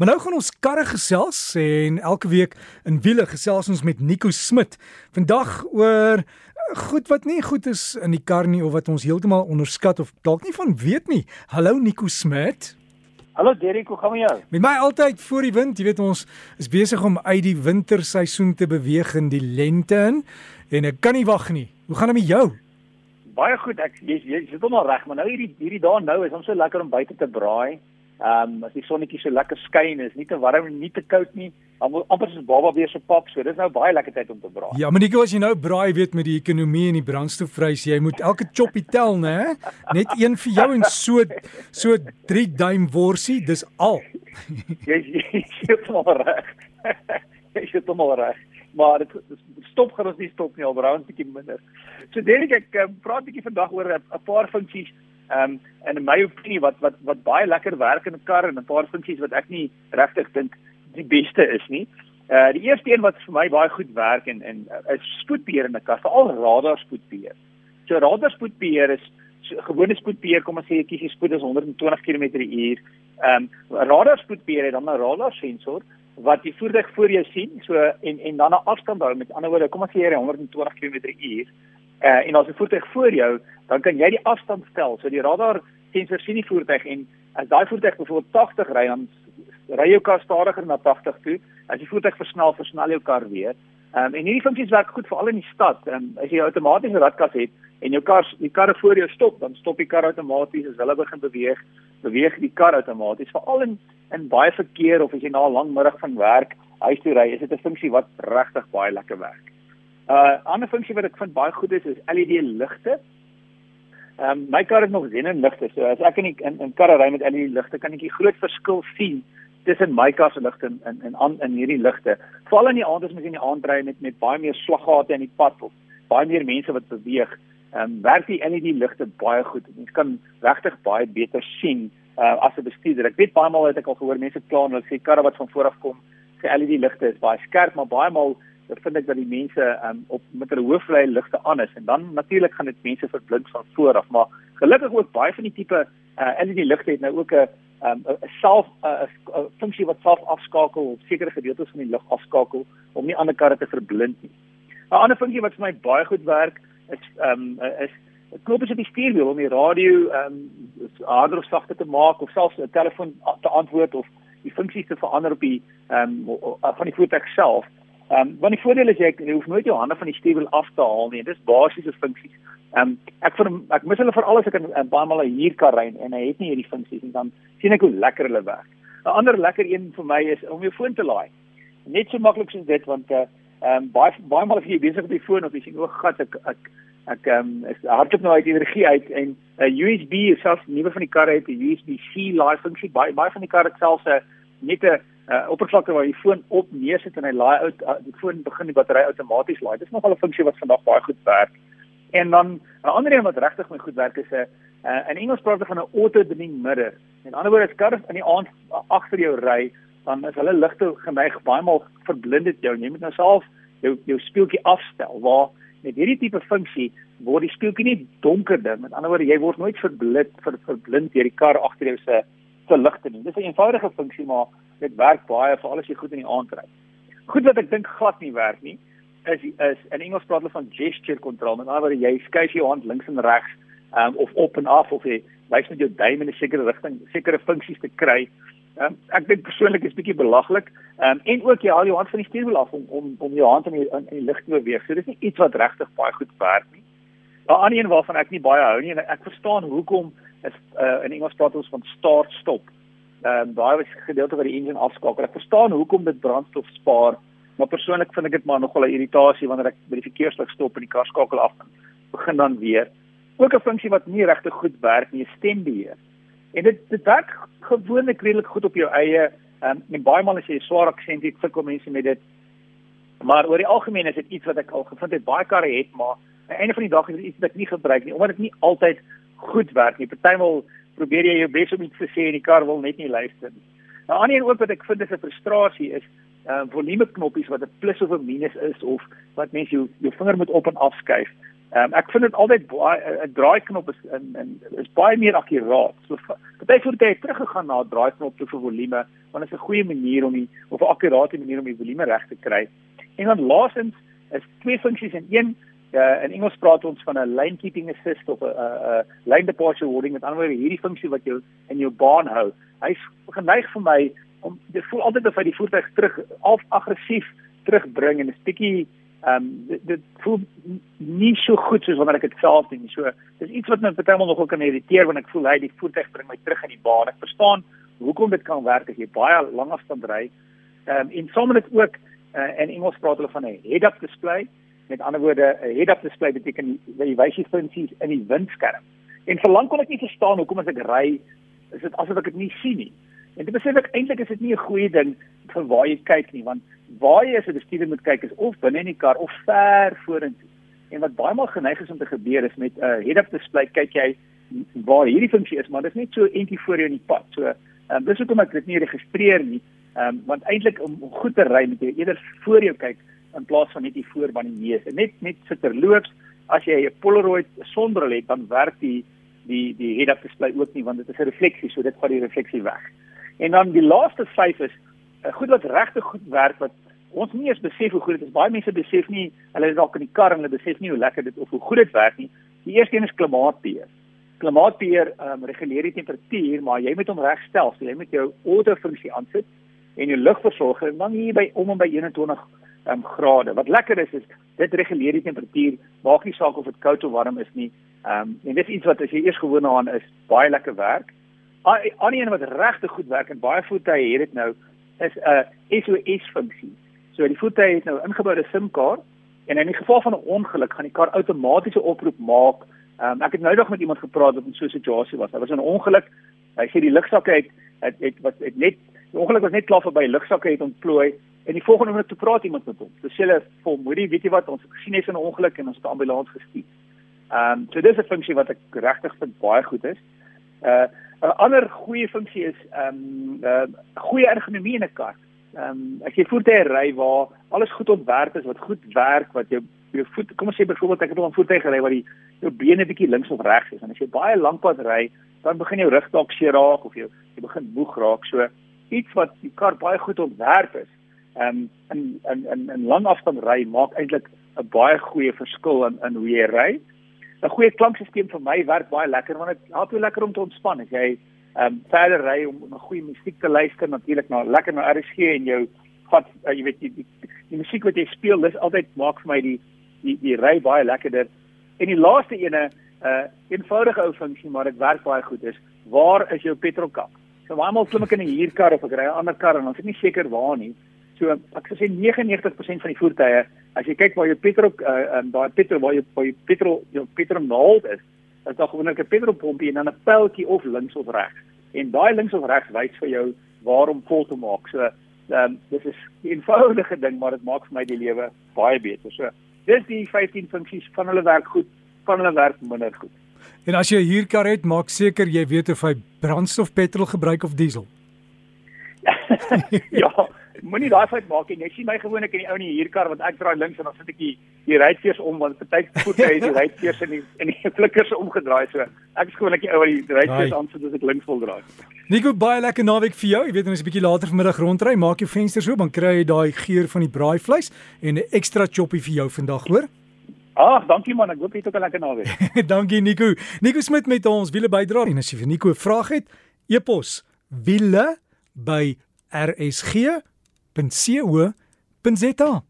Maar nou gaan ons karre gesels en elke week in wiele gesels ons met Nico Smit. Vandag oor goed wat nie goed is in die kar nie of wat ons heeltemal onderskat of dalk nie van weet nie. Hallo Nico Smit. Hallo Derek, hoe gaan met jou? Met my altyd voor die wind, jy weet ons is besig om uit die winterseisoen te beweeg in die lente in en ek kan nie wag nie. Hoe gaan dit met jou? Baie goed. Ek jy, jy sit hom al reg, maar nou hierdie hierdie dae nou is ons so lekker om buite te braai. Ehm um, as die sonnetjie so lekker skyn, is nie te warm en nie te koud nie. amper soos baba weer se pap, so dis nou baie lekker tyd om te braai. Ja, maar Nico, as jy nou braai weet met die ekonomie en die brandstofprys, jy moet elke choppie tel, né? Net een vir jou en so so 3 duim worsie, dis al. jy jy sit hom reg. jy sit hom reg. Maar dit stop gerus nie stop nie, al braai ons bietjie minder. So dink ek ek praat 'n bietjie vandag oor 'n paar funksies Ehm um, en in my opinie wat wat wat baie lekker werk in 'n kar en 'n paar funksies wat ek nie regtig dink die beste is nie. Uh die eerste een wat vir my baie goed werk en en uh, is spoedbeheer in 'n kar, veral radar spoedbeheer. So radar spoedbeheer is so, gewone spoedbeheer, kom ons sê jy kies spoed is 120 km/h. Ehm um, radar spoedbeheer het dan 'n radar sensor wat die voertuig voor jou sien, so en en dan 'n afstand hou met ander woorde, kom ons sê jy ry 120 km/h uh, en as 'n voertuig voor jou, dan kan jy die afstand stel. So die radar sensor sien die voertuig en as daai voertuig byvoorbeeld 80 ry, dan ry jou kar stadiger na 80 toe. As die voertuig versnel, versnel jou kar weer. Um, en hierdie funksies werk goed veral in die stad. Um, as jy 'n outomatiese radkas het en jou kar die karre voor jou stop, dan stop die kar outomaties as hulle begin beweeg, beweeg die kar outomaties. Veral in in baie verkeer of as jy na 'n lang middag van werk huis toe ry, is dit 'n funksie wat regtig baie lekker werk. 'n uh, ander funksie wat ek vind baie goed is is LED ligte. Ehm um, my kar het nog xenon ligte, so as ek in die, in, in karre ry met LED ligte, kan ek die groot verskil sien tussen my kar se ligte en en en in hierdie ligte. Veral in die aand as mens in die aand ry met met baie meer slaggate in die pad of baie meer mense wat beweeg, ehm um, werk die LED ligte baie goed. Mens kan regtig baie beter sien uh, as 'n bestuurder. Ek weet baie maal het ek al gehoor mense kla en hulle sê karre wat van voor af kom, se LED ligte is baie skerp, maar baie maal vind ek dat die mense um, op met hulle hooflei ligte aan is en dan natuurlik gaan dit mense verblind van voor af maar gelukkig ook baie van die tipe uh, LED ligte het nou ook 'n um, 'n self 'n funksie wat self afskakel op sekere gedeeltes van die lig afskakel om nie ander karre te verblind nie. 'n Ander funksie wat vir my baie goed werk is ehm um, is knoppe op die stuurwiel om die radio ehm um, harder of sagter te maak of selfs 'n telefoon te antwoord of die funksies te verander op die ehm um, van die voertuig self. Ehm um, want die voordeel is jy, jy hoef nooit jou hande van die stuurwiel af te haal nie. Dit is basiese funksies. Ehm um, ek vir ek mis hulle vir alles ek in, in baie male hier kan ry en hy het nie hierdie funksies en dan sien ek hoe lekker hulle werk. 'n Ander lekker een vir my is om jou foon te laai. Net so maklik soos dit want eh, ehm uh, um, baie baie male as jy besig op die foon of jy sien o, gat ek ek ek ehm um, is hardloop nou uit energie uit en 'n uh, USB selfs nuwe van die karre het 'n USB-C laai funksie. Baie baie van die karre selfs 'n net 'n uh, oppervlakte waar jy foon op neersit en hy laai uit uh, die foon begin die battery outomaties laai. Dis nogal 'n funksie wat vandag baie goed werk. En dan 'n ander een wat regtig my goed werk is 'n uh, in Engels praat hulle van 'n auto dimming mirror. In ander woorde, as kar in die aand agter jou ry, dan is hulle ligte geneig baie maal verblind dit jou. Jy moet nou self jou jou speeltjie afstel waar met hierdie tipe funksie word die speeltjie nie donkerder. Met ander woorde, jy word nooit verblind ver, verblind deur die kar agter jou se se ligte nie. Dis 'n eenvoudige funksie maar dit werk baie vir alles jy goed in die aand ry. Goed wat ek dink glad nie werk nie is is in Engels praat hulle van gesture control. Met ander woorde jy skuif jou hand links en regs um, of op en af of jy wys met jou duim in 'n sekere rigting sekere funksies te kry. Um, ek dink persoonlik is bietjie belaglik. Um, en ook jy haal jou hand van die stuurwiel af om om om jou hand in die in, in die lug te beweeg. So dis nie iets wat regtig baie goed werk nie. 'n Ander een waarvan ek nie baie hou nie en ek verstaan hoekom is uh, in Engels praat ons van start stop. Um, daai was gedeelte waar die engine afskakel. Ek verstaan hoekom dit brandstof spaar, maar persoonlik vind ek dit maar nogal 'n irritasie wanneer ek by die verkeerslig stop en die kar skakel af en begin dan weer. Ook 'n funksie wat nie regtig goed werk nie, stembeheer. En dit dit werk gewoonlik redelik goed op jou eie um, en baie maal as jy swaar aksent het, sukkel mense met dit. Maar oor die algemeen is dit iets wat ek al gevind het baie karre het, maar aan die einde van die dag is dit iets wat ek nie gebruik nie omdat dit nie altyd goed werk nie. Partymal probeer jy jou bes om iets te sê en die kar wil net nie luister nie. Nou ander een ook wat ek vind is 'n frustrasie is uh volume knoppies wat 'n plus of 'n minus is of wat mense jou jou vinger moet op en af skuif. Um, ek vind dit altyd baie 'n draaiknop is in in is baie meer akkuraat. So party voertuie het teruggegaan na draaiknop te vir volume want dit is 'n goeie manier om die of 'n akkurate manier om die volume reg te kry. En dan laastens is twee funksies in een uh, in Engels praat ons van 'n lane keeping assist of 'n 'n lane departure warning met ander woorde hierdie funksie wat jou in jou baan hou. Hy's geneig vir my om dit voel altyd of hy die voertuig terug af aggressief terugbring en 'n bietjie ehm um, dit, dit voel nie so goed soos wanneer ek dit self doen. So dis iets wat my partymal nogal kan irriteer wanneer ek voel hy die voertuig bring my terug in die baan. Ek verstaan hoekom dit kan werk as jy baie lang afstand ry. Ehm um, en soms dit ook uh, in Engels praat hulle van 'n head-up display. Met ander woorde 'n head-up display beteken dat jy wys jy funksies in die windskerm. En vir lank kon ek nie verstaan hoekom as ek ry is dit asof ek dit nie sien nie. En dit besef ek eintlik is dit nie 'n goeie ding vir waar jy kyk nie want waar jy as 'n bestuurder moet kyk is of binne in die kar of ver vorentoe. En wat baie maal geneig is om te gebeur is met 'n uh, head-up display kyk jy waar hierdie funksie is, maar dit is net so entjie voor jou in die pad. So, um, dis hoekom ek dit nie registreer nie. Ehm um, want eintlik om goed te ry moet jy eerder voor jou kyk in plaas van net hier voor by die neus. En net net vir terloops, as jy 'n Polaroid sonbril het, dan werk die die die head-up display ook nie want dit is 'n refleksie, so dit vat die refleksie weg. En dan die laaste vyf is uh, goed wat regtig goed werk wat ons nie eens besef hoe goed dit is. Baie mense besef nie, hulle is dalk in die kar en hulle besef nie hoe lekker dit of hoe goed dit werk nie. Die eerste een is klimaatbeheer. Klimaatbeheer um, reguleer die temperatuur, maar jy moet hom regstel. So jy moet jou auto funksie aansit en jou lugversorger dan hier by om en by 21 um, ehm, grade. Wat lekker is is dit reguleer die temperatuur, maak nie saak of dit koud of warm is nie. Ehm um, en dit is iets wat as jy eers gewoond aan is, baie lekker werk. Aan die een wat regtig goed werk en baie voertuie het dit nou is 'n SOS funksie. So die voertuig het nou ingeboude SIM-kaart en in die geval van 'n ongeluk gaan die kar outomatiese oproep maak. Um, ek het nou nog met iemand gepraat wat in so 'n situasie was. Daar was 'n ongeluk. Hy sê die lugsakke het het het wat het net die ongeluk was net klaar verby. Lugsakke het ontplooi en die volgende oomblik toe praat iemand met hom. Dis hulle vol moedie, weet jy wat, ons het gesien hy's in 'n ongeluk en ons het 'n ambulans gestuur. Ehm um, so dis 'n funksie wat ek regtig vind baie goed is. Uh 'n ander goeie funksie is ehm um, uh goeie ergonomie in 'n kar. Ehm um, as jy voertuie ry waar alles goed ontwerp is, wat goed werk, wat jou jou voet, kom ons sê byvoorbeeld ek het op 'n voertuig gery waar die jou bene bietjie links of regs is en as jy baie lank pad ry, dan begin jou rug dalk seer raak of jy jy begin moeg raak. So iets wat die kar baie goed ontwerp is. Ehm um, in in in in lang afstand ry maak eintlik 'n baie goeie verskil in in hoe jy ry. 'n Goeie klankstelsel vir my werk baie lekker want dit help jou lekker om te ontspan. As jy ehm um, verder ry om 'n goeie musiek te luister natuurlik na lekker na RSG en jou vat uh, jy weet die, die, die, die musiek wat jy speel dis altyd maak vir my die die die ry baie lekkerder. En die laaste ene 'n uh, eenvoudige ou funksie maar dit werk baie goed is waar is jou petrolkap? So waarmal klim ek in 'n huurkar of ek ry 'n ander kar en ons is nie seker waar nie so ek sê 99% van die voertuie as jy kyk waar jou petrol uh, um, daai petrol waar jou, waar jou petrol jou petrol naald is is daar gewoonlik 'n petrolpompie en dan 'n pyltjie of links of regs. En daai links of regs wys vir jou waar om vol te maak. So, ehm um, dis is 'n eenvoudige ding, maar dit maak vir my die lewe baie beter. So, dis die 15 funksies van hulle werk goed, van hulle werk minder goed. En as jy 'n huurkar het, maak seker jy weet of hy brandstof, petrol gebruik of diesel. ja, moenie daai fout maak nie. Jy sien my gewoonlik in die ou in die huurkar want ek draai links en dan sit ek die die ruitveers om want party voete is die ruitveers in die in die flikkers omgedraai so. Ek is gewoonlik die ou wat die ruitveers aan sit as ek links wil draai. Nico baie lekker naweek vir jou. Jy weet ons 'n bietjie later vanmiddag rondry, maak jou vensters oop, dan kry jy daai geur van die braaivleis en 'n ekstra choppie vir jou vandag, hoor? Ag, dankie man. Ek hoop jy het ook 'n lekker naweek. dankie Nico. Nico Smit met ons wiele bydra en as jy vir Nico 'n vraag het, e-pos wiele by rsg.co.za